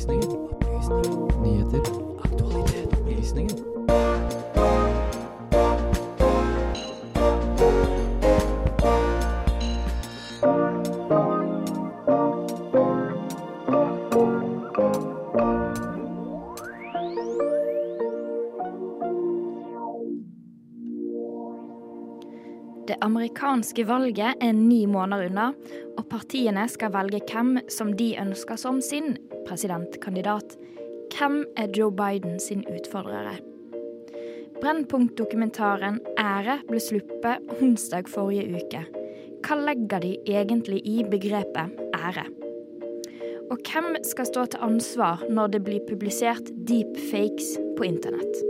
Opplysningen. Opplysninger. Nyheter. Aktualitet. Opplysninger. Det amerikanske valget er ni måneder unna, og partiene skal velge hvem som de ønsker som sin presidentkandidat. Hvem er Joe Biden sin utfordrere? Brennpunkt-dokumentaren Ære ble sluppet onsdag forrige uke. Hva legger de egentlig i begrepet ære? Og hvem skal stå til ansvar når det blir publisert deepfakes på internett?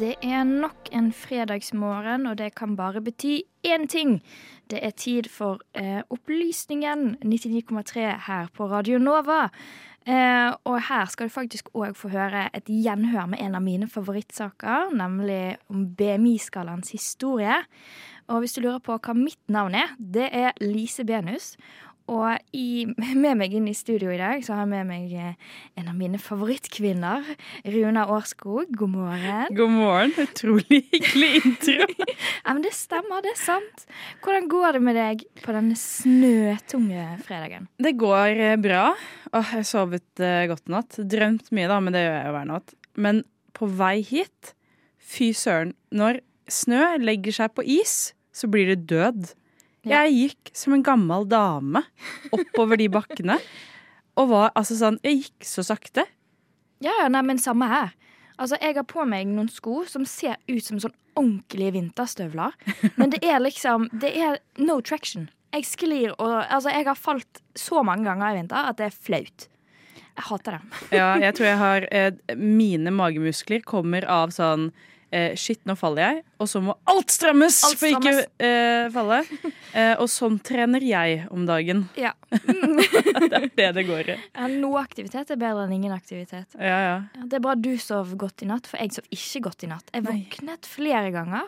Det er nok en fredagsmorgen, og det kan bare bety én ting. Det er tid for eh, Opplysningen 99,3 her på Radio Nova. Eh, og her skal du faktisk òg få høre et gjenhør med en av mine favorittsaker, nemlig om BMI-skalaens historie. Og hvis du lurer på hva mitt navn er, det er Lise Benus. Og i, med meg inn i studio i dag så har jeg med meg eh, en av mine favorittkvinner. Runa Årskog, god morgen. God morgen. Utrolig hyggelig intro. Ja, men Det stemmer, det er sant. Hvordan går det med deg på denne snøtunge fredagen? Det går eh, bra. Åh, jeg har sovet eh, godt i natt. Drømt mye, da, men det gjør jeg jo hver natt. Men på vei hit, fy søren. Når snø legger seg på is, så blir det død. Jeg gikk som en gammel dame oppover de bakkene. Og var altså sånn Jeg gikk så sakte. Ja, ja, nei, men samme her. Altså, Jeg har på meg noen sko som ser ut som sånn ordentlige vinterstøvler. Men det er liksom Det er no traction. Jeg sklir og Altså, jeg har falt så mange ganger i vinter at det er flaut. Jeg hater det. Ja, jeg tror jeg har eh, Mine magemuskler kommer av sånn eh, Shit, nå faller jeg. Og så må alt strammes Alt for ikke eh, falle. Eh, og sånn trener jeg om dagen. Ja. Det er det det går i. Ja, Noe aktivitet er bedre enn ingen aktivitet. Ja, ja. Det er bra du sov godt i natt, for jeg sov ikke godt i natt. Jeg Nei. våknet flere ganger,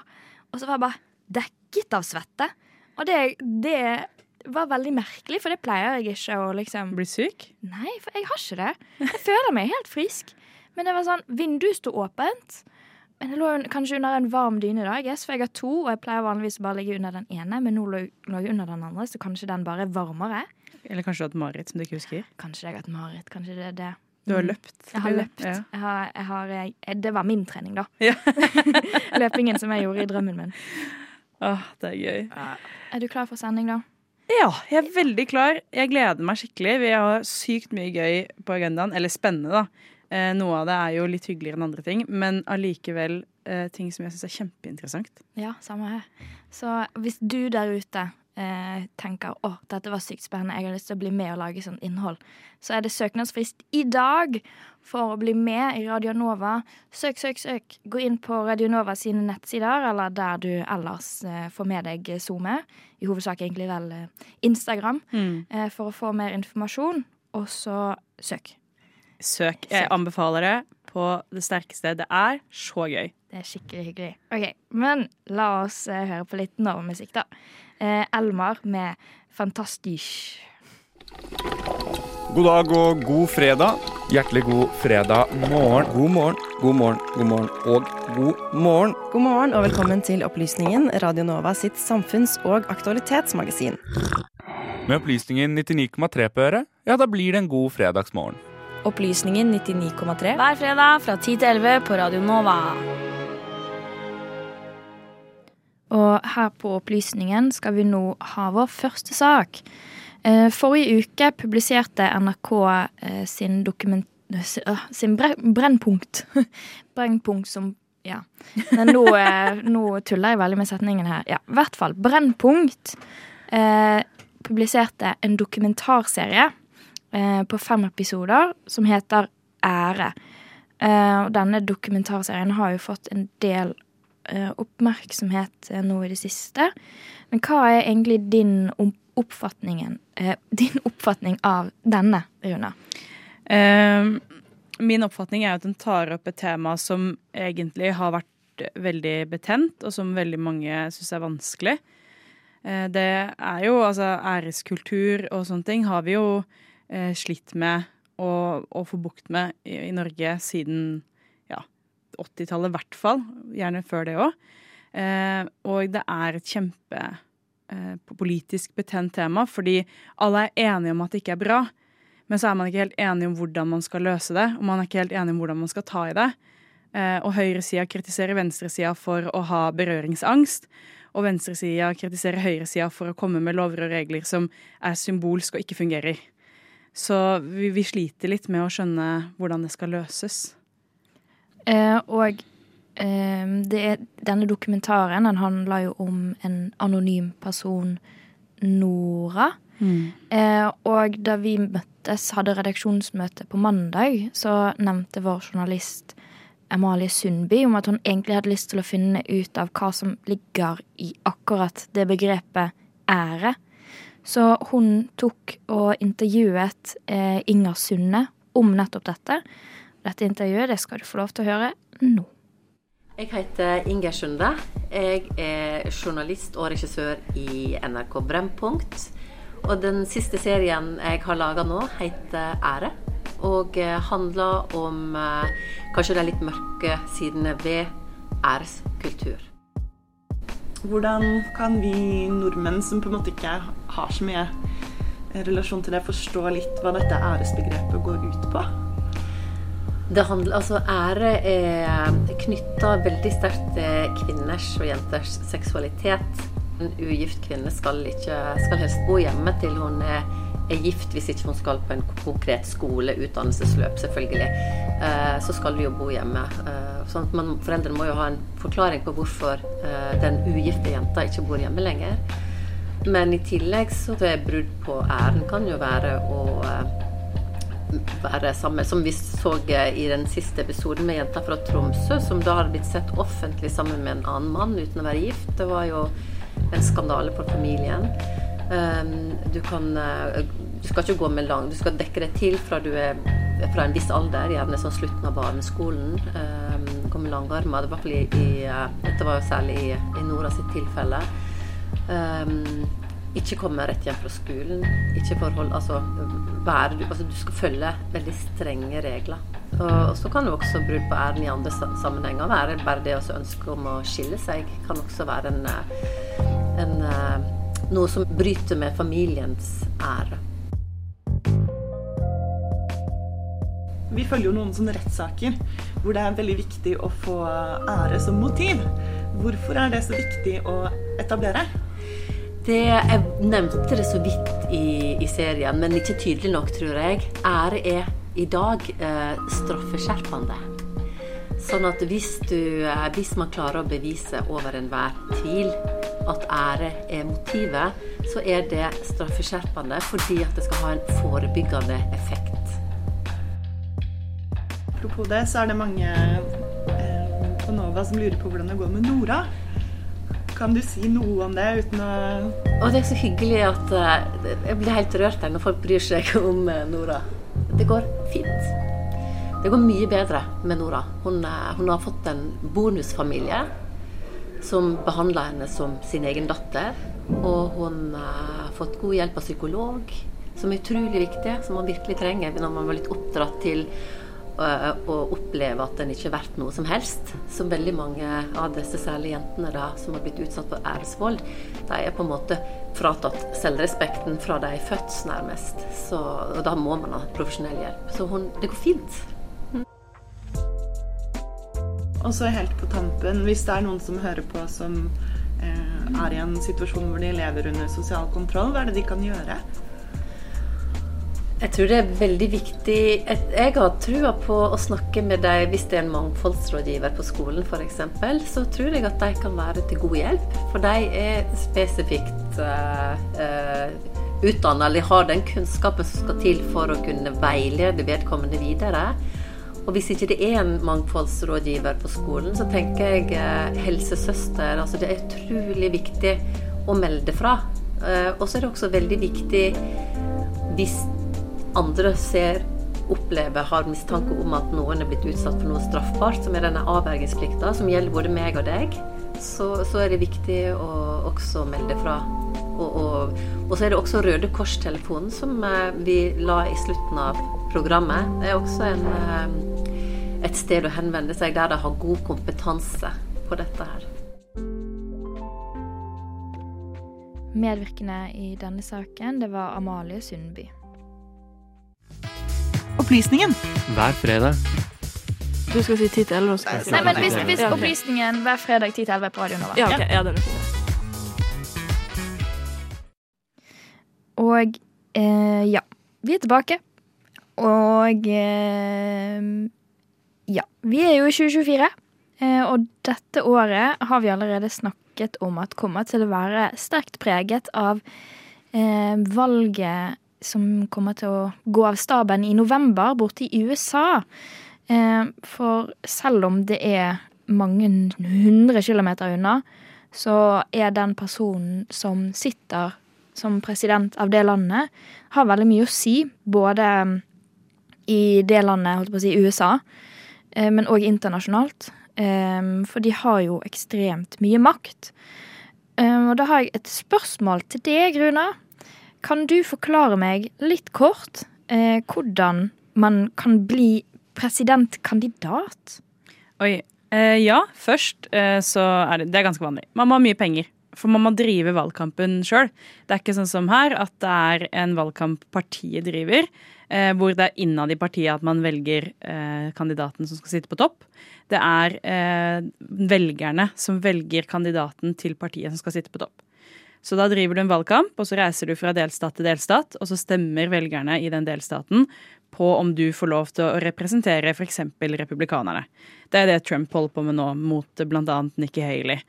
og så var jeg bare dekket av svette. Og det, det var veldig merkelig, for det pleier jeg ikke å liksom Bli syk? Nei, for jeg har ikke det. Jeg føler meg helt frisk. Men det var sånn, vinduet sto åpent. Men jeg lå kanskje under en varm dyne i dag, yes, for jeg har to, og jeg pleier vanligvis bare å ligge under den ene, men nå lå jeg under den andre, så kanskje den bare er varmere. Eller kanskje du har hatt mareritt som du ikke husker? Kanskje jeg har hatt mareritt, kanskje det er det. Du har løpt? Jeg har løpt. Ja. Jeg har, jeg har, jeg, det var min trening, da. Ja. Løpingen som jeg gjorde i drømmen min. Åh, det er gøy. Er du klar for sending, da? Ja, jeg er veldig klar. Jeg gleder meg skikkelig. Vi har sykt mye gøy på agendaen. Eller spennende, da. Eh, noe av det er jo litt hyggeligere enn andre ting, men allikevel eh, ting som jeg syns er kjempeinteressant. Ja, samme her. Så hvis du der ute eh, tenker å, dette var sykt spennende, jeg har lyst til å bli med og lage sånt innhold, så er det søknadsfrist i dag for å bli med i Radio Nova. Søk, søk, søk. Gå inn på Radio Nova sine nettsider, eller der du ellers eh, får med deg SoMe. I hovedsak egentlig vel eh, Instagram, eh, for å få mer informasjon. Og så søk. Søk. Jeg anbefaler det på det sterkeste. Det er så gøy. Det er skikkelig hyggelig. Ok, Men la oss eh, høre på litt Nova-musikk, da. Eh, Elmar med 'Fantastisk'. God dag og god fredag. Hjertelig god fredag morgen. God morgen, god morgen, god morgen og god morgen. God morgen og velkommen til Opplysningen, Radio Nova sitt samfunns- og aktualitetsmagasin. Med opplysningen 99,3 på øret, ja, da blir det en god fredagsmorgen. Opplysningen 99,3. Hver fredag fra 10 til 11 på Radio Nova. Og her på Opplysningen skal vi nå ha vår første sak. Eh, Forrige uke publiserte NRK eh, sin dokument... øh, Sin Brennpunkt. Brennpunkt som Ja. Men nå, eh, nå tuller jeg veldig med setningen her. Ja, i hvert fall. Brennpunkt eh, publiserte en dokumentarserie eh, på fem episoder som heter Ære. Eh, og denne dokumentarserien har jo fått en del eh, oppmerksomhet nå i det siste. Men hva er egentlig din oppfatningen, din oppfatning av denne, Runa? Eh, min oppfatning er at den tar opp et tema som egentlig har vært veldig betent, og som veldig mange syns er vanskelig. Det er jo altså æreskultur og sånne ting har vi jo slitt med å, å få bukt med i, i Norge siden ja, 80-tallet i hvert fall. Gjerne før det òg. Eh, og det er et kjempe eh, betent tema, fordi alle er enige om at det ikke er bra. Men så er man ikke helt enig om hvordan man skal løse det, og man er ikke helt enig om hvordan man skal ta i det. Eh, og høyresida kritiserer venstresida for å ha berøringsangst. Og venstresida kritiserer høyresida for å komme med lover og regler som er symbolsk og ikke fungerer. Så vi, vi sliter litt med å skjønne hvordan det skal løses. Eh, og eh, det er, denne dokumentaren den handler jo om en anonym person, Nora. Eh, og da vi møttes, hadde redaksjonsmøte på mandag, så nevnte vår journalist Amalie Sundby om at hun egentlig hadde lyst til å finne ut av hva som ligger i akkurat det begrepet ære. Så hun tok og intervjuet eh, Inger Sunde om nettopp dette. Dette intervjuet det skal du få lov til å høre nå. Jeg heter Inger Sunde. Jeg er journalist og regissør i NRK Brennpunkt. Og den siste serien jeg har laga nå, heter Ære. Og eh, handler om eh, kanskje de litt mørke sidene ved æreskultur. Hvordan kan vi nordmenn som på en måte ikke har så mye relasjon til det, forstå litt hva dette æresbegrepet går ut på? Det handler, altså Ære er knytta veldig sterkt til kvinners og jenters seksualitet. En ugift kvinne skal, ikke, skal helst bo hjemme til hun er, er, gift, hvis ikke hun skal på en konkret skole, utdannelsesløp, selvfølgelig. Eh, så skal du jo bo hjemme. Eh, sånn at man, Foreldrene må jo ha en forklaring på hvorfor eh, den ugifte jenta ikke bor hjemme lenger. Men i tillegg så er brudd på æren kan jo være å være sammen, som vi så i den siste episoden med jenta fra Tromsø, som da hadde blitt sett offentlig sammen med en annen mann uten å være gift. Det var jo en skandale for familien. Um, du kan uh, Du skal ikke gå med lang Du skal dekke deg til fra du er fra en viss alder, gjerne sånn slutten av barneskolen. Um, gå med langarmer. Det var i, uh, dette var jo særlig i, i Nora sitt tilfelle. Um, ikke komme rett hjem fra skolen. Ikke forhold Altså, vær, altså du skal følge veldig strenge regler. Og, og så kan jo også brudd på æren i andre sammenhenger være bare det å ønske om å skille seg. Kan også være en, en, noe som bryter med familiens ære. Vi følger jo noen sånne rettssaker hvor det er veldig viktig å få ære som motiv. Hvorfor er det så viktig å etablere? Det, jeg nevnte det så vidt i, i, serien, men ikke tydelig nok, tror jeg. Ære er i dag eh, straffeskjerpende. Sånn at hvis, du, eh, hvis man klarer å bevise over enhver tvil at ære er motivet, så er det straffeskjerpende fordi at det skal ha en forebyggende effekt. Apropos det, så er det mange eh, på Nova som lurer på hvordan det går med Nora. Kan du si noe om det uten å Og Det er så hyggelig at eh, Jeg blir helt rørt når folk bryr seg om eh, Nora. Det går fint. Det går mye bedre med Nora. Hun, uh, hun har fått en bonusfamilie som behandla henne som sin egen datter. Og hun har fått god hjelp av psykolog, som er utrolig viktig, som man virkelig trenger når man var litt oppdratt til å oppleve at en ikke er verdt noe som helst. Som veldig mange av disse særlige jentene da, som har blitt utsatt for æresvold, de er på en måte fratatt selvrespekten fra de er født, nærmest. Så, og da må man ha profesjonell hjelp. Så hun, det går fint. Og så helt på tampen, hvis det er noen som hører på som eh, er i en situasjon hvor de lever under sosial kontroll, hva er det de kan gjøre? Jeg tror det er veldig viktig Jeg har trua på å snakke med dem hvis det er en mangfoldsrådgiver på skolen f.eks. Så tror jeg at de kan være til god hjelp. For de er spesifikt uh, uh, utdanna eller har den kunnskapen som skal til for å kunne veilede vedkommende videre. Og hvis ikke det er en mangfoldsrådgiver på skolen, så tenker jeg uh, helsesøster. Altså det er utrolig viktig å melde fra. Uh, og så er det også veldig viktig hvis andre ser opplever, har mistanke om at noen er blitt utsatt for noe straffbart, som er denne avvergingsplikta, som gjelder både meg og deg, så, så er det viktig å også melde fra. Og, og, og, så er det også Røde Kors-telefonen, som eh, vi la i slutten av programmet. Det er også en, eh, et sted å henvende seg der de har god kompetanse på dette her. Medvirkende i denne saken, det var Amalie Sundby. Opplysningen. Hver fredag. Du skal si 10 til 11. Også. Nei, men hvis, hvis opplysningen hver fredag 10 til 11 på Radio Nova. Ja, okay. Ja, det er fint. Og eh, ja, vi er tilbake. Og eh, ja, vi er jo i 2024. Eh, og dette året har vi allerede snakket om at kommer til å være sterkt preget av eh, valget som kommer til å gå av staben i november borte i USA. Eh, for selv om det er mange hundre kilometer unna, så er den personen som sitter som president av det landet, har veldig mye å si. Både i det landet, holdt på å si USA, men òg internasjonalt. Eh, for de har jo ekstremt mye makt. Eh, og da har jeg et spørsmål til deg, Runa. Kan du forklare meg litt kort hvordan man kan bli presidentkandidat? Oi. Eh, ja, først eh, så er det, det er ganske vanlig. Man må ha mye penger. For man må drive valgkampen sjøl. Det er ikke sånn som her at det er en valgkamp partiet driver, eh, hvor det er innad i partiet at man velger eh, kandidaten som skal sitte på topp. Det er eh, velgerne som velger kandidaten til partiet som skal sitte på topp. Så da driver du en valgkamp, og så reiser du fra delstat til delstat, og så stemmer velgerne i den delstaten på om du får lov til å representere f.eks. republikanerne. Det er det Trump holder på med nå, mot bl.a. Nikki Haley.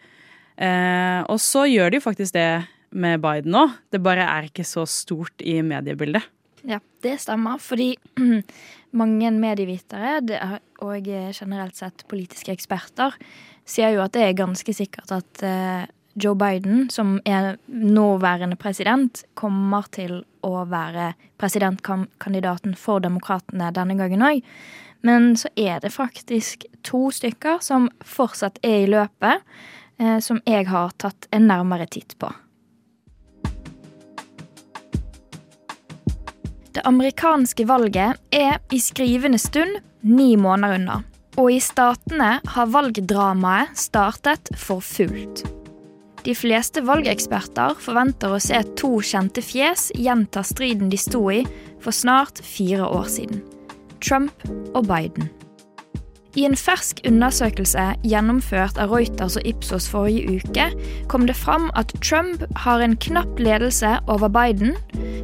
Eh, og så gjør de jo faktisk det med Biden nå. Det bare er ikke så stort i mediebildet. Ja, det stemmer. Fordi mange medievitere og generelt sett politiske eksperter sier jo at det er ganske sikkert at eh, Joe Biden, som er nåværende president, kommer til å være presidentkandidaten for demokratene denne gangen òg. Men så er det faktisk to stykker som fortsatt er i løpet, eh, som jeg har tatt en nærmere titt på. Det amerikanske valget er i skrivende stund ni måneder unna. Og i statene har valgdramaet startet for fullt. De fleste valgeksperter forventer å se to kjente fjes gjenta striden de sto i for snart fire år siden. Trump og Biden. I en fersk undersøkelse gjennomført av Reuters og Ipsos forrige uke kom det fram at Trump har en knapp ledelse over Biden,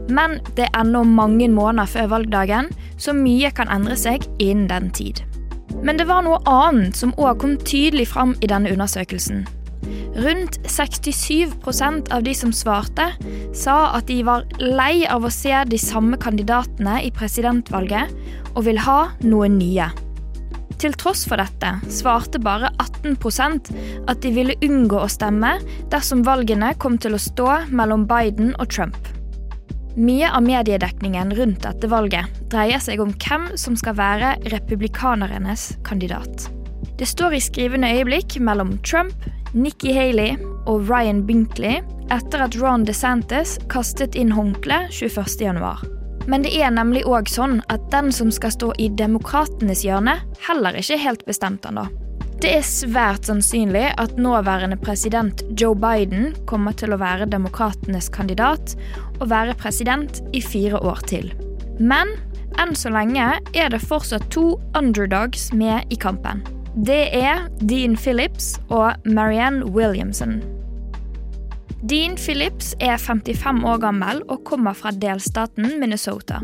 men det er ennå mange måneder før valgdagen, så mye kan endre seg innen den tid. Men det var noe annet som òg kom tydelig fram i denne undersøkelsen. Rundt 67% av de som svarte, sa at de var lei av å se de samme kandidatene i presidentvalget, og vil ha noe nye. Til tross for dette svarte bare 18% at de ville unngå å stemme dersom valgene kom til å stå mellom Biden og Trump. Mye av mediedekningen rundt dette valget dreier seg om hvem som skal være republikanernes kandidat. Det står i skrivende øyeblikk mellom Trump, Nikki Haley og Ryan Binkley etter at Ron DeSantis kastet inn håndkleet 21.1. Men det er nemlig òg sånn at den som skal stå i demokratenes hjørne, heller ikke er helt bestemt ennå. Det er svært sannsynlig at nåværende president Joe Biden kommer til å være demokratenes kandidat og være president i fire år til. Men enn så lenge er det fortsatt to underdogs med i kampen. Det er Dean Phillips og Marianne Williamson. Dean Phillips er 55 år gammel og kommer fra delstaten Minnesota.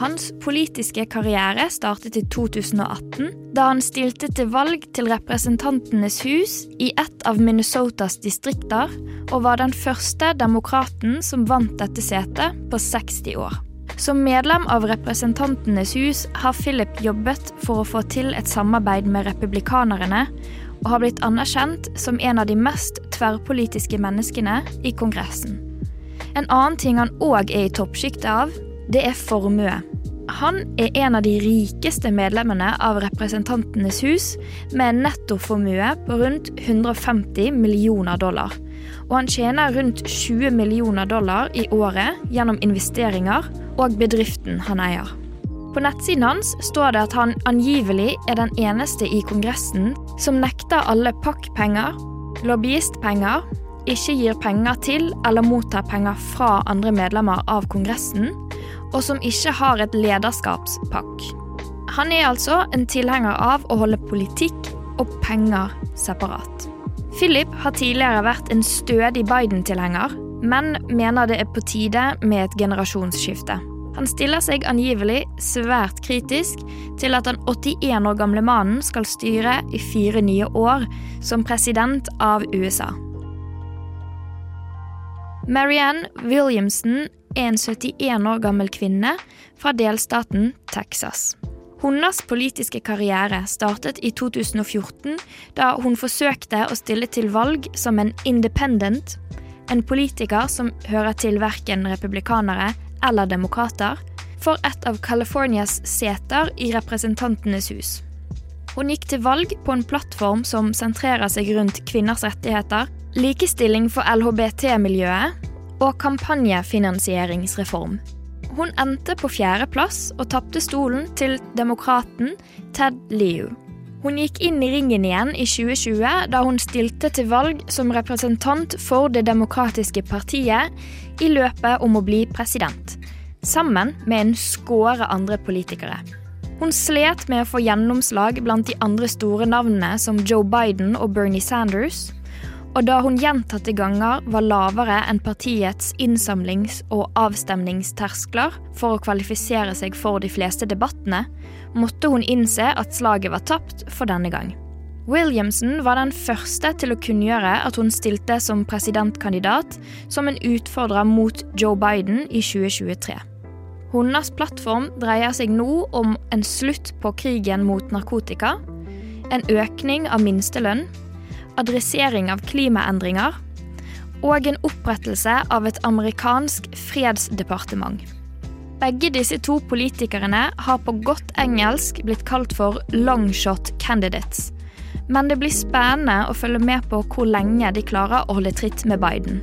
Hans politiske karriere startet i 2018, da han stilte til valg til Representantenes hus i et av Minnesotas distrikter, og var den første demokraten som vant dette setet på 60 år. Som medlem av Representantenes hus har Philip jobbet for å få til et samarbeid med republikanerne, og har blitt anerkjent som en av de mest tverrpolitiske menneskene i Kongressen. En annen ting han òg er i toppsjiktet av, det er formue. Han er en av de rikeste medlemmene av Representantenes hus, med en nettoformue på rundt 150 millioner dollar. Og han tjener rundt 20 millioner dollar i året gjennom investeringer og bedriften han eier. På nettsiden hans står det at han angivelig er den eneste i Kongressen som nekter alle pakkpenger, lobbyistpenger, ikke gir penger til eller mottar penger fra andre medlemmer av Kongressen, og som ikke har et lederskapspakk. Han er altså en tilhenger av å holde politikk og penger separat. Philip har tidligere vært en stødig Biden-tilhenger, men mener det er på tide med et generasjonsskifte. Han stiller seg angivelig svært kritisk til at den 81 år gamle mannen skal styre i fire nye år som president av USA. Marianne Williamson er en 71 år gammel kvinne fra delstaten Texas. Hennes politiske karriere startet i 2014, da hun forsøkte å stille til valg som en independent, en politiker som hører til verken republikanere eller demokrater, for et av Californias seter i Representantenes hus. Hun gikk til valg på en plattform som sentrerer seg rundt kvinners rettigheter, likestilling for LHBT-miljøet og kampanjefinansieringsreform. Hun endte på fjerdeplass og tapte stolen til demokraten Ted Liu. Hun gikk inn i ringen igjen i 2020 da hun stilte til valg som representant for Det demokratiske partiet i løpet om å bli president, sammen med en skåre andre politikere. Hun slet med å få gjennomslag blant de andre store navnene som Joe Biden og Bernie Sanders, og da hun gjentatte ganger var lavere enn partiets innsamlings- og avstemningsterskler for å kvalifisere seg for de fleste debattene, måtte hun innse at slaget var tapt for denne gang. Williamson var den første til å kunngjøre at hun stilte som presidentkandidat som en utfordrer mot Joe Biden i 2023. Hennes plattform dreier seg nå om en slutt på krigen mot narkotika, en økning av minstelønn adressering av klimaendringer og en opprettelse av et amerikansk fredsdepartement. Begge disse to politikerne har på godt engelsk blitt kalt for longshot candidates. Men det blir spennende å følge med på hvor lenge de klarer å holde tritt med Biden.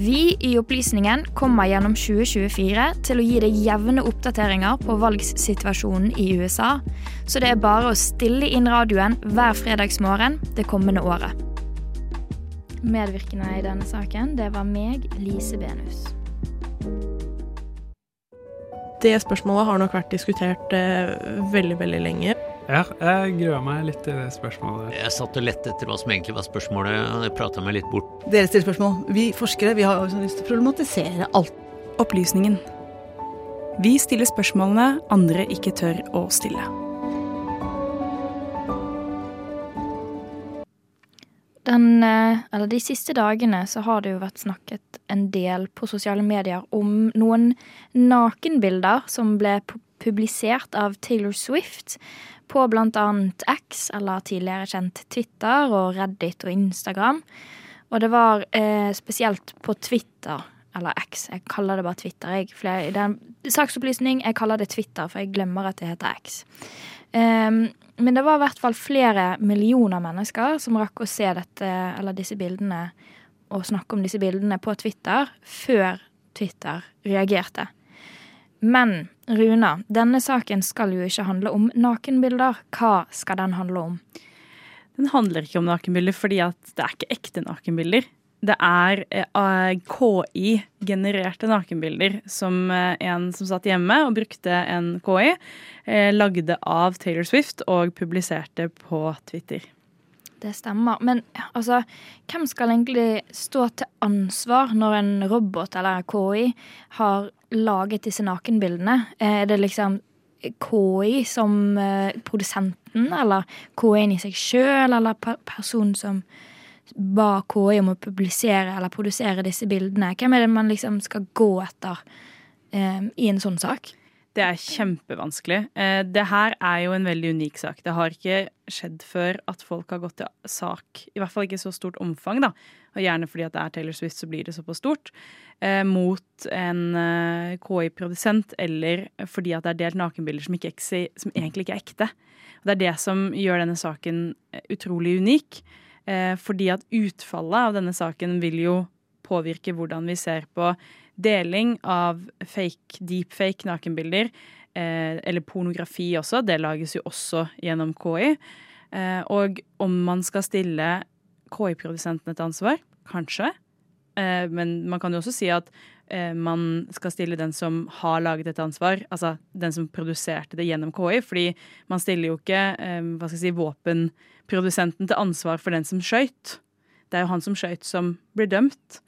Vi i Opplysningen kommer gjennom 2024 til å gi deg jevne oppdateringer på valgssituasjonen i USA, så det er bare å stille inn radioen hver fredagsmorgen det kommende året. Medvirkende i denne saken, det var meg, Lise Benus. Det spørsmålet har nok vært diskutert eh, veldig, veldig lenge. Ja, jeg gruer meg litt til det spørsmålet. Jeg satt og lette etter hva som egentlig var spørsmålet, og jeg prata meg litt bort. Dere stiller spørsmål. Vi forskere vi har også lyst til å problematisere alt. Opplysningen. Vi stiller spørsmålene andre ikke tør å stille. Den, eh, eller de siste dagene så har det jo vært snakket en del på sosiale medier om noen nakenbilder som ble publisert av Taylor Swift på annet X, eller tidligere kjent Twitter, og Reddit og Instagram. Og det var eh, spesielt på Twitter, eller X, jeg kaller det bare Twitter. Jeg, flere, det er en saksopplysning, jeg kaller det Twitter, for jeg glemmer at det heter X. Um, men det var i hvert fall flere millioner mennesker som rakk å se dette, eller disse bildene og snakke om disse bildene på Twitter før Twitter reagerte. Men Runa, denne saken skal jo ikke handle om nakenbilder. Hva skal den handle om? Den handler ikke om nakenbilder fordi at det er ikke ekte nakenbilder. Det er eh, KI-genererte nakenbilder som eh, en som satt hjemme og brukte en KI, eh, lagde av Taylor Swift og publiserte på Twitter. Det stemmer. Men altså, hvem skal egentlig stå til ansvar når en robot eller KI har laget disse nakenbildene? Er det liksom KI som produsenten, eller KI-en i seg sjøl, eller personen som ba KI om å publisere eller produsere disse bildene. Hvem er det man liksom skal gå etter eh, i en sånn sak? Det er kjempevanskelig. Eh, det her er jo en veldig unik sak. Det har ikke skjedd før at folk har gått til sak, i hvert fall ikke i så stort omfang, da. Og gjerne fordi at det er Taylor Swift, så blir det såpass stort. Eh, mot en eh, KI-produsent, eller fordi at det er delt nakenbilder som, ikke, som, egentlig ikke er ekte. Og det er det som gjør denne saken eh, utrolig unik. Fordi at utfallet av denne saken vil jo påvirke hvordan vi ser på deling av fake, deepfake nakenbilder, eller pornografi også. Det lages jo også gjennom KI. Og om man skal stille KI-produsentene til ansvar, kanskje. Eh, men man kan jo også si at eh, man skal stille den som har laget et ansvar, altså den som produserte det gjennom KI. Fordi man stiller jo ikke eh, hva skal jeg si, våpenprodusenten til ansvar for den som skøyt. Det er jo han som skøyt, som blir dømt.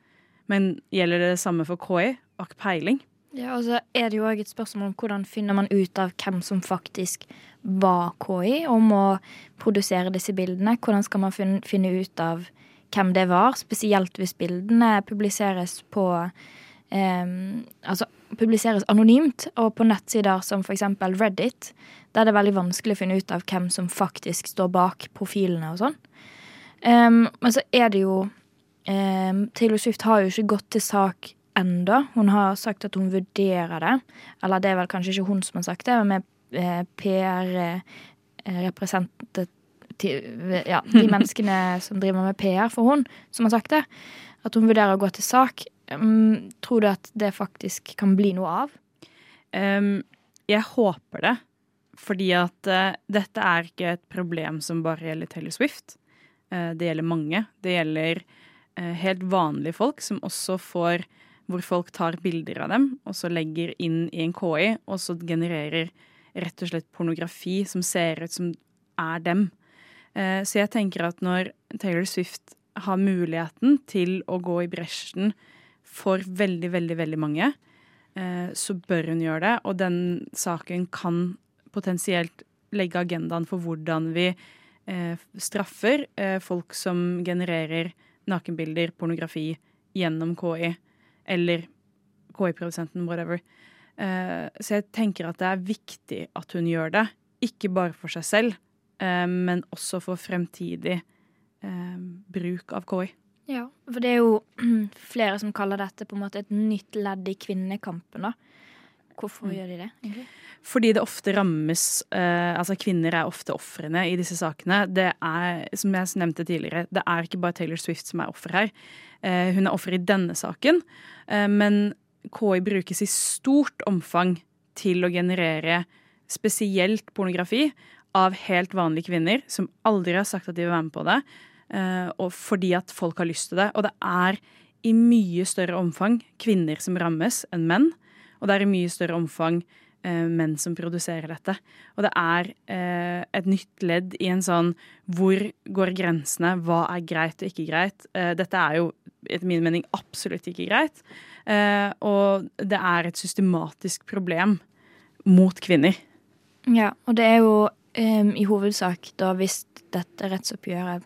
Men gjelder det det samme for KI? Har ikke peiling. Ja, og så er det jo òg et spørsmål om hvordan finner man ut av hvem som faktisk var KI, om å produsere disse bildene. Hvordan skal man finne ut av hvem det var, spesielt hvis bildene publiseres på eh, Altså publiseres anonymt, og på nettsider som f.eks. Reddit, der det er veldig vanskelig å finne ut av hvem som faktisk står bak profilene og sånn. Um, men så er det jo Um, Taylor Swift har jo ikke gått til sak enda. Hun har sagt at hun vurderer det. Eller det er vel kanskje ikke hun som har sagt det, men eh, PR-representanter eh, Ja, de menneskene som driver med PR for hun, som har sagt det. At hun vurderer å gå til sak. Um, tror du at det faktisk kan bli noe av? Um, jeg håper det. Fordi at uh, dette er ikke et problem som bare gjelder Taylor Swift. Uh, det gjelder mange. Det gjelder uh, helt vanlige folk som også får Hvor folk tar bilder av dem og så legger inn i en KI, og så genererer rett og slett pornografi som ser ut som er dem. Eh, så jeg tenker at når Taylor Swift har muligheten til å gå i bresjen for veldig, veldig, veldig mange, eh, så bør hun gjøre det. Og den saken kan potensielt legge agendaen for hvordan vi straffer folk som genererer nakenbilder, pornografi, gjennom KI. Eller KI-produsenten, whatever. Så jeg tenker at det er viktig at hun gjør det. Ikke bare for seg selv, men også for fremtidig uh, bruk av KI. Ja, for det er jo flere som kaller dette på en måte et nytt ledd i kvinnekampen. da. Hvorfor mm. gjør de det? egentlig? Fordi det ofte rammes eh, Altså kvinner er ofte ofrene i disse sakene. Det er, som jeg nevnte tidligere, det er ikke bare Taylor Swift som er offer her. Eh, hun er offer i denne saken, eh, men KI brukes i stort omfang til å generere spesielt pornografi av helt vanlige kvinner som aldri har sagt at de vil være med på det, eh, og fordi at folk har lyst til det. Og det er i mye større omfang kvinner som rammes, enn menn. Og det er i mye større omfang eh, menn som produserer dette. Og det er eh, et nytt ledd i en sånn hvor går grensene, hva er greit og ikke greit. Dette er jo etter min mening absolutt ikke greit. Og det er et systematisk problem mot kvinner. Ja, og det er jo um, i hovedsak da hvis dette rettsoppgjøret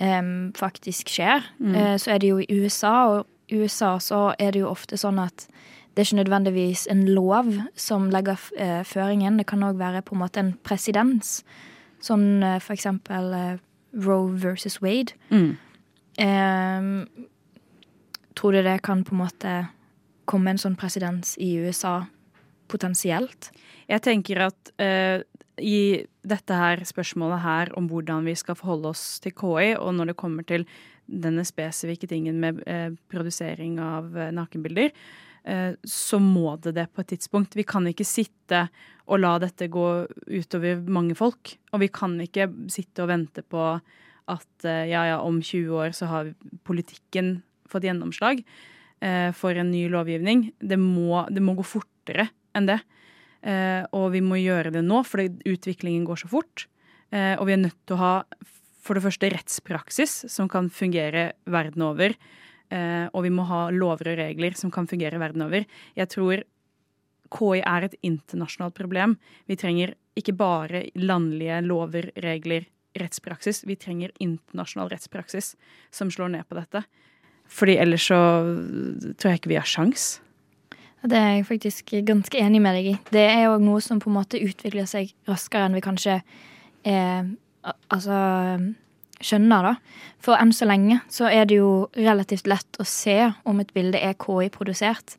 um, faktisk skjer, mm. uh, så er det jo i USA, og i USA så er det jo ofte sånn at det er ikke nødvendigvis en lov som legger uh, føringen. Det kan òg være på en måte en presedens. Sånn uh, for eksempel Roe versus Wade. Mm. Tror du det kan på en måte komme en sånn presedens i USA potensielt? Jeg tenker at uh, i dette her spørsmålet her om hvordan vi skal forholde oss til KI, og når det kommer til denne spesifikke tingen med eh, produsering av eh, nakenbilder, Eh, så må det det på et tidspunkt. Vi kan ikke sitte og la dette gå utover mange folk. Og vi kan ikke sitte og vente på at eh, ja, ja, om 20 år så har politikken fått gjennomslag eh, for en ny lovgivning. Det må, det må gå fortere enn det. Og vi må gjøre det nå, for utviklingen går så fort. Og vi er nødt til å ha for det første rettspraksis som kan fungere verden over Eh, og vi må ha lover og regler som kan fungere verden over. Jeg tror KI er et internasjonalt problem. Vi trenger ikke bare landlige lover, regler, rettspraksis. Vi trenger internasjonal rettspraksis som slår ned på dette. Fordi ellers så tror jeg ikke vi har sjans. Det er jeg faktisk ganske enig med deg i. Det er jo noe som på en måte utvikler seg raskere enn vi kanskje eh, Altså skjønner, da. For enn så lenge så er det jo relativt lett å se om et bilde er KI-produsert.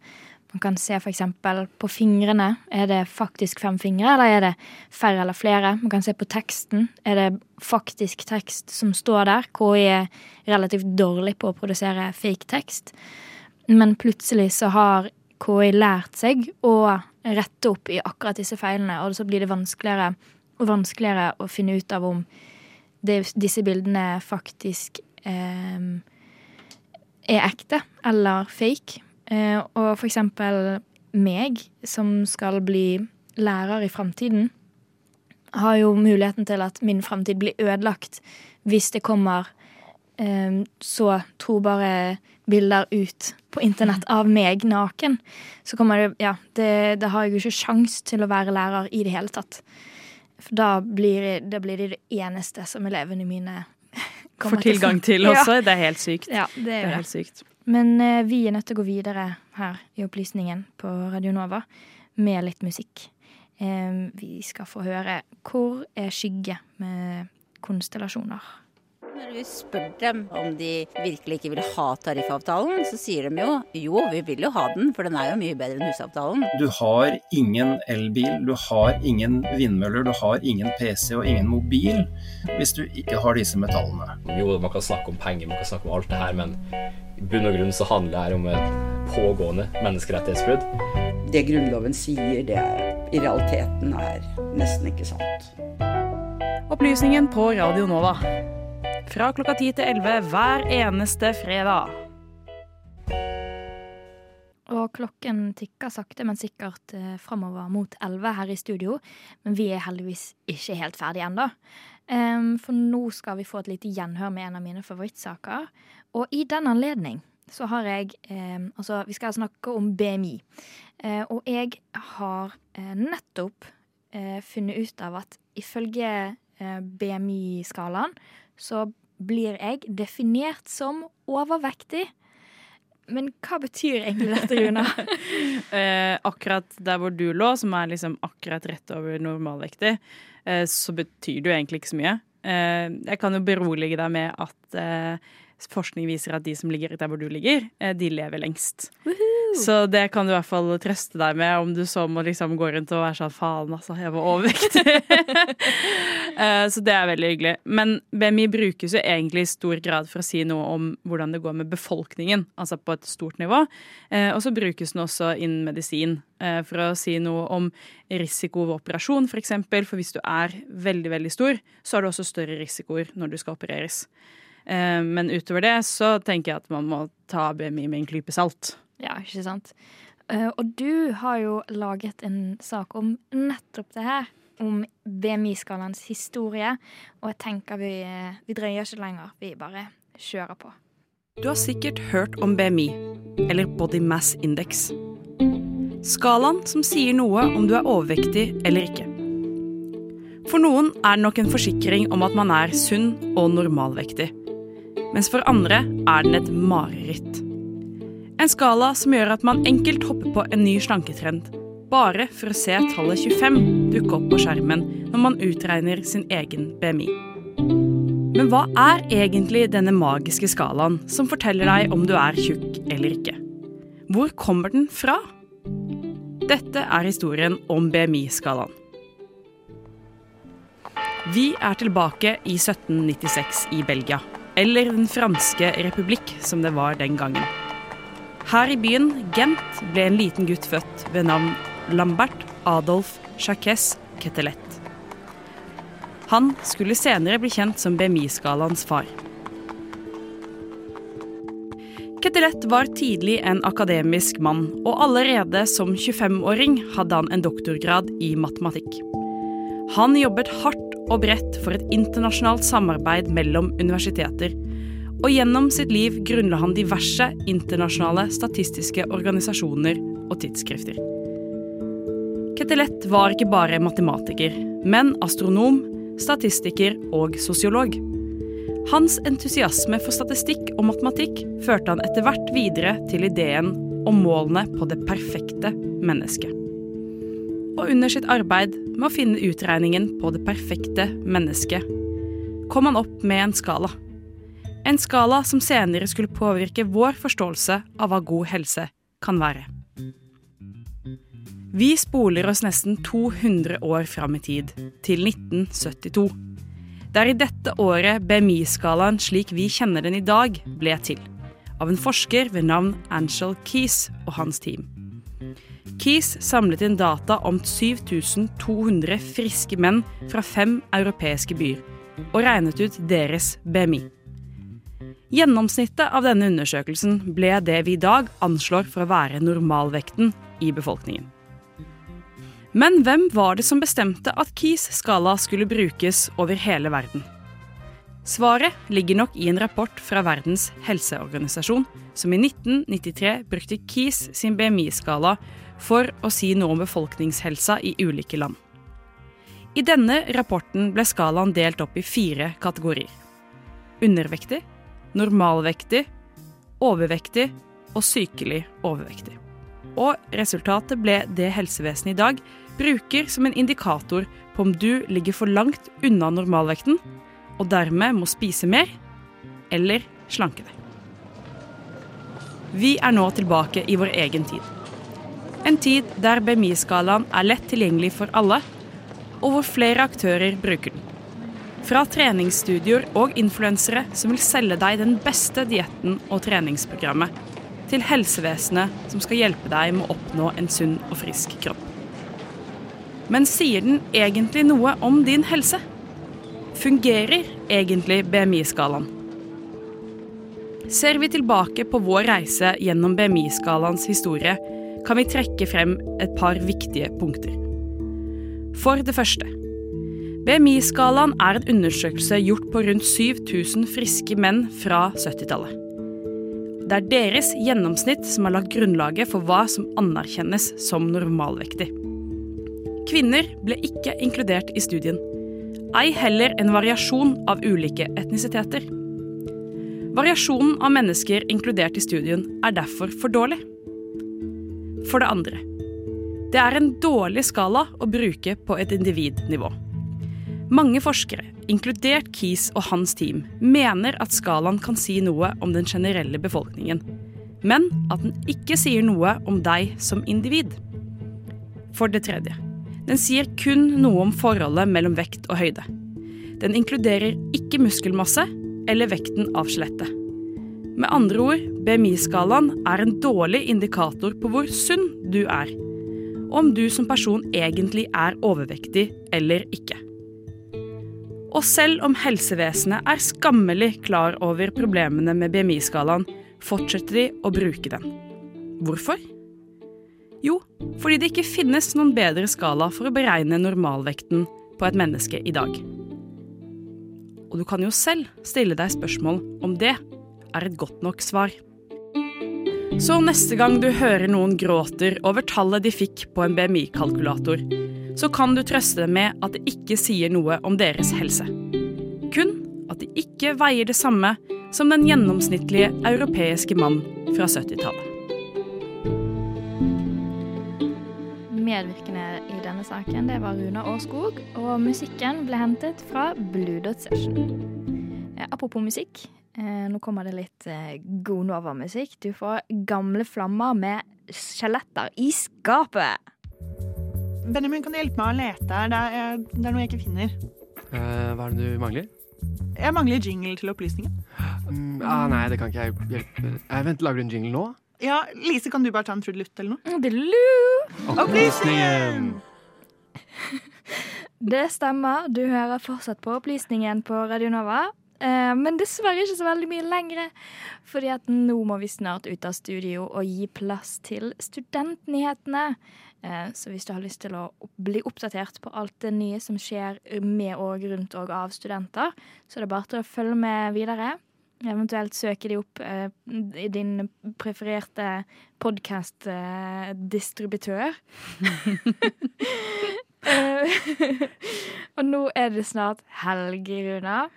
Man kan se f.eks. på fingrene. Er det faktisk fem fingre, eller er det færre eller flere? Man kan se på teksten. Er det faktisk tekst som står der? KI er relativt dårlig på å produsere fake tekst. Men plutselig så har KI lært seg å rette opp i akkurat disse feilene, og så blir det vanskeligere og vanskeligere å finne ut av om det, disse bildene faktisk eh, er ekte eller fake. Eh, og for eksempel meg, som skal bli lærer i framtiden, har jo muligheten til at min framtid blir ødelagt hvis det kommer eh, så trobare bilder ut på internett av meg naken. Så kommer det Ja, det, det har jeg jo ikke sjans til å være lærer i det hele tatt. For da blir, da blir det det eneste som elevene mine Får tilgang til også. Ja. Det er helt sykt. Ja, det er, det er helt sykt. Men eh, vi er nødt til å gå videre her i opplysningen på Radio Nova med litt musikk. Eh, vi skal få høre 'Hvor er skygge?' med konstellasjoner. Når vi spør dem om de virkelig ikke vil ha tariffavtalen, så sier de jo jo, vi vil jo ha den, for den er jo mye bedre enn husavtalen. Du har ingen elbil, du har ingen vindmøller, du har ingen PC og ingen mobil hvis du ikke har disse metallene. Jo, man kan snakke om penger, man kan snakke om alt det her, men i bunn og grunn så handler det her om et pågående menneskerettighetsbrudd. Det Grunnloven sier, det er, i realiteten er nesten ikke sant. Opplysningen på Radio Nova. Fra klokka 10 til 11 hver eneste fredag. Og klokken tikker sakte, men sikkert eh, framover mot 11 her i studio. Men vi er heldigvis ikke helt ferdige ennå. For nå skal vi få et lite gjenhør med en av mine favorittsaker. Og i den anledning så har jeg Altså, vi skal snakke om BMI. Uh, og jeg har uh, nettopp funnet ut av at ifølge BMI-skalaen så blir jeg definert som overvektig. Men hva betyr egentlig dette, Runa? eh, akkurat der hvor du lå, som er liksom akkurat rett over normalvektig, eh, så betyr det jo egentlig ikke så mye. Eh, jeg kan jo berolige deg med at eh, forskning viser at de som ligger der hvor du ligger, eh, de lever lengst. Woohoo! Så det kan du i hvert fall trøste deg med, om du så må liksom gå rundt og være sånn faen, altså, jeg var overvektig. Eh, så det er veldig hyggelig. Men BMI brukes jo egentlig i stor grad for å si noe om hvordan det går med befolkningen, altså på et stort nivå. Eh, og så brukes den også innen medisin eh, for å si noe om risiko ved operasjon, f.eks. For, eksempel. for hvis du er veldig, veldig stor, så har du også større risikoer når du skal opereres. Men utover det så tenker jeg at man må ta BMI med en klype salt. Ja, ikke sant. Og du har jo laget en sak om nettopp det her om BMI-skalaens historie. Og jeg tenker vi, vi drøyer ikke lenger. Vi bare kjører på. Du har sikkert hørt om BMI, eller Body Mass Index. Skalaen som sier noe om du er overvektig eller ikke. For noen er det nok en forsikring om at man er sunn og normalvektig. Mens for andre er den et mareritt. En skala som gjør at man enkelt hopper på en ny slanketrend bare for å se tallet 25 dukke opp på skjermen når man utregner sin egen BMI. Men hva er egentlig denne magiske skalaen som forteller deg om du er tjukk eller ikke? Hvor kommer den fra? Dette er historien om BMI-skalaen. Vi er tilbake i 1796 i Belgia, eller Den franske republikk som det var den gangen. Her i byen Gent ble en liten gutt født ved navn Lambert Adolf Jacques Ketelet. Han skulle senere bli kjent som BMI-skalaens far. Ketelet var tidlig en akademisk mann, og allerede som 25-åring hadde han en doktorgrad i matematikk. Han jobbet hardt og bredt for et internasjonalt samarbeid mellom universiteter, og gjennom sitt liv grunnla han diverse internasjonale statistiske organisasjoner og tidsskrifter. Ketelet var ikke bare matematiker, men astronom, statistiker og sosiolog. Hans entusiasme for statistikk og matematikk førte han etter hvert videre til ideen om målene på det perfekte mennesket. Og under sitt arbeid med å finne utregningen på det perfekte mennesket, kom han opp med en skala. En skala som senere skulle påvirke vår forståelse av hva god helse kan være. Vi spoler oss nesten 200 år fram i tid, til 1972. Det er i dette året BMI-skalaen slik vi kjenner den i dag, ble til. Av en forsker ved navn Angel Keys og hans team. Keys samlet inn data om 7200 friske menn fra fem europeiske byer, og regnet ut deres BMI. Gjennomsnittet av denne undersøkelsen ble det vi i dag anslår for å være normalvekten i befolkningen. Men hvem var det som bestemte at Keys skala skulle brukes over hele verden? Svaret ligger nok i en rapport fra Verdens helseorganisasjon, som i 1993 brukte Keys sin BMI-skala for å si noe om befolkningshelsa i ulike land. I denne rapporten ble skalaen delt opp i fire kategorier. Undervektig, normalvektig, overvektig og sykelig overvektig. Og resultatet ble det helsevesenet i dag bruker som en indikator på om du ligger for langt unna normalvekten og dermed må spise mer eller slanke deg. Vi er nå tilbake i vår egen tid. En tid der BMI-skalaen er lett tilgjengelig for alle, og hvor flere aktører bruker den. Fra treningsstudioer og influensere som vil selge deg den beste dietten og treningsprogrammet, til helsevesenet som skal hjelpe deg med å oppnå en sunn og frisk kropp. Men sier den egentlig noe om din helse? Fungerer egentlig BMI-skalaen? Ser vi tilbake på vår reise gjennom BMI-skalaens historie, kan vi trekke frem et par viktige punkter. For det første. BMI-skalaen er en undersøkelse gjort på rundt 7000 friske menn fra 70-tallet. Det er deres gjennomsnitt som har lagt grunnlaget for hva som anerkjennes som normalvektig. Kvinner ble ikke inkludert i studien. Ei heller en variasjon av ulike etnisiteter. Variasjonen av mennesker inkludert i studien er derfor for dårlig. For det andre. Det er en dårlig skala å bruke på et individnivå. Mange forskere, inkludert Keys og hans team, mener at skalaen kan si noe om den generelle befolkningen, men at den ikke sier noe om deg som individ. For det tredje. Den sier kun noe om forholdet mellom vekt og høyde. Den inkluderer ikke muskelmasse eller vekten av skjelettet. Med andre ord, BMI-skalaen er en dårlig indikator på hvor sunn du er, om du som person egentlig er overvektig eller ikke. Og selv om helsevesenet er skammelig klar over problemene med BMI-skalaen, fortsetter de å bruke den. Hvorfor? Jo, fordi det ikke finnes noen bedre skala for å beregne normalvekten på et menneske i dag. Og du kan jo selv stille deg spørsmål om det er et godt nok svar. Så neste gang du hører noen gråter over tallet de fikk på en BMI-kalkulator, så kan du trøste dem med at det ikke sier noe om deres helse. Kun at de ikke veier det samme som den gjennomsnittlige europeiske mann fra 70-tallet. Medvirkende i denne saken det var Runa Årskog, og musikken ble hentet fra Blue Dot Session. Eh, apropos musikk, nå kommer det litt eh, god Nova-musikk. Du får Gamle flammer med skjeletter i skapet. Benjamin, kan du hjelpe meg å lete? Det er, det er noe jeg ikke finner. Eh, hva er det du mangler? Jeg mangler jingle til opplysningen. Mm, ah, nei, det kan ikke jeg hjelpe eh, Vent, lager du en jingle nå? Ja, Lise, kan du bare ta en trudelutt eller noe? Trudelutt! Opplysningen! Det stemmer. Du hører fortsatt på Opplysningen på Radio Nova. Eh, men dessverre ikke så veldig mye lenger. Fordi at nå må vi snart ut av studio og gi plass til studentnyhetene. Eh, så hvis du har lyst til å bli oppdatert på alt det nye som skjer med og rundt og av studenter, så er det bare til å følge med videre. Eventuelt søke de opp eh, i din prefererte podkast-distributør. og nå er det snart helg, Runa.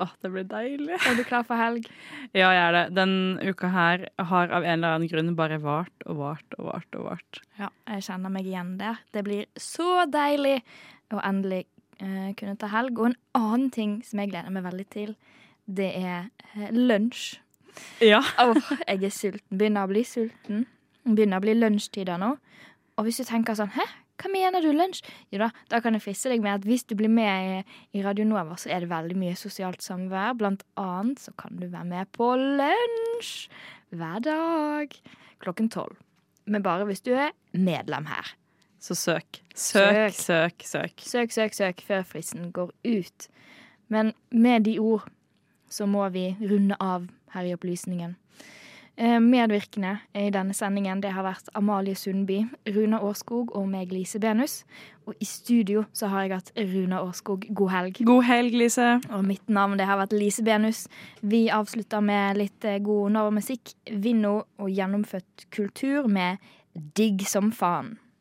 Åh, det blir deilig. Er du klar for helg? Ja, jeg er det. Den uka her har av en eller annen grunn bare vart og vart og vart og vart. Ja, jeg kjenner meg igjen der. Det blir så deilig å endelig eh, kunne ta helg. Og en annen ting som jeg gleder meg veldig til, det er eh, lunsj. Ja. Åh, jeg er sulten. Begynner å bli sulten. Begynner å bli lunsjtider nå. Og hvis du tenker sånn Hæ, hva mener du lunsj? Jo da, da kan jeg friste deg med at hvis du blir med i, i Radio Nova, så er det veldig mye sosialt samvær. Blant annet så kan du være med på lunsj hver dag klokken tolv. Men bare hvis du er medlem her. Så søk. Søk, søk, søk. Søk, søk, søk før fristen går ut. Men med de ord så må vi runde av her i Opplysningen. Eh, Medvirkende i denne sendingen det har vært Amalie Sundby, Runa Årskog og meg, Lise Benus. Og i studio så har jeg hatt Runa Årskog. God helg. God helg, Lise. Og mitt navn det har vært Lise Benus. Vi avslutter med litt eh, god Nova-musikk. Vinno og gjennomfødt kultur med Digg som faen.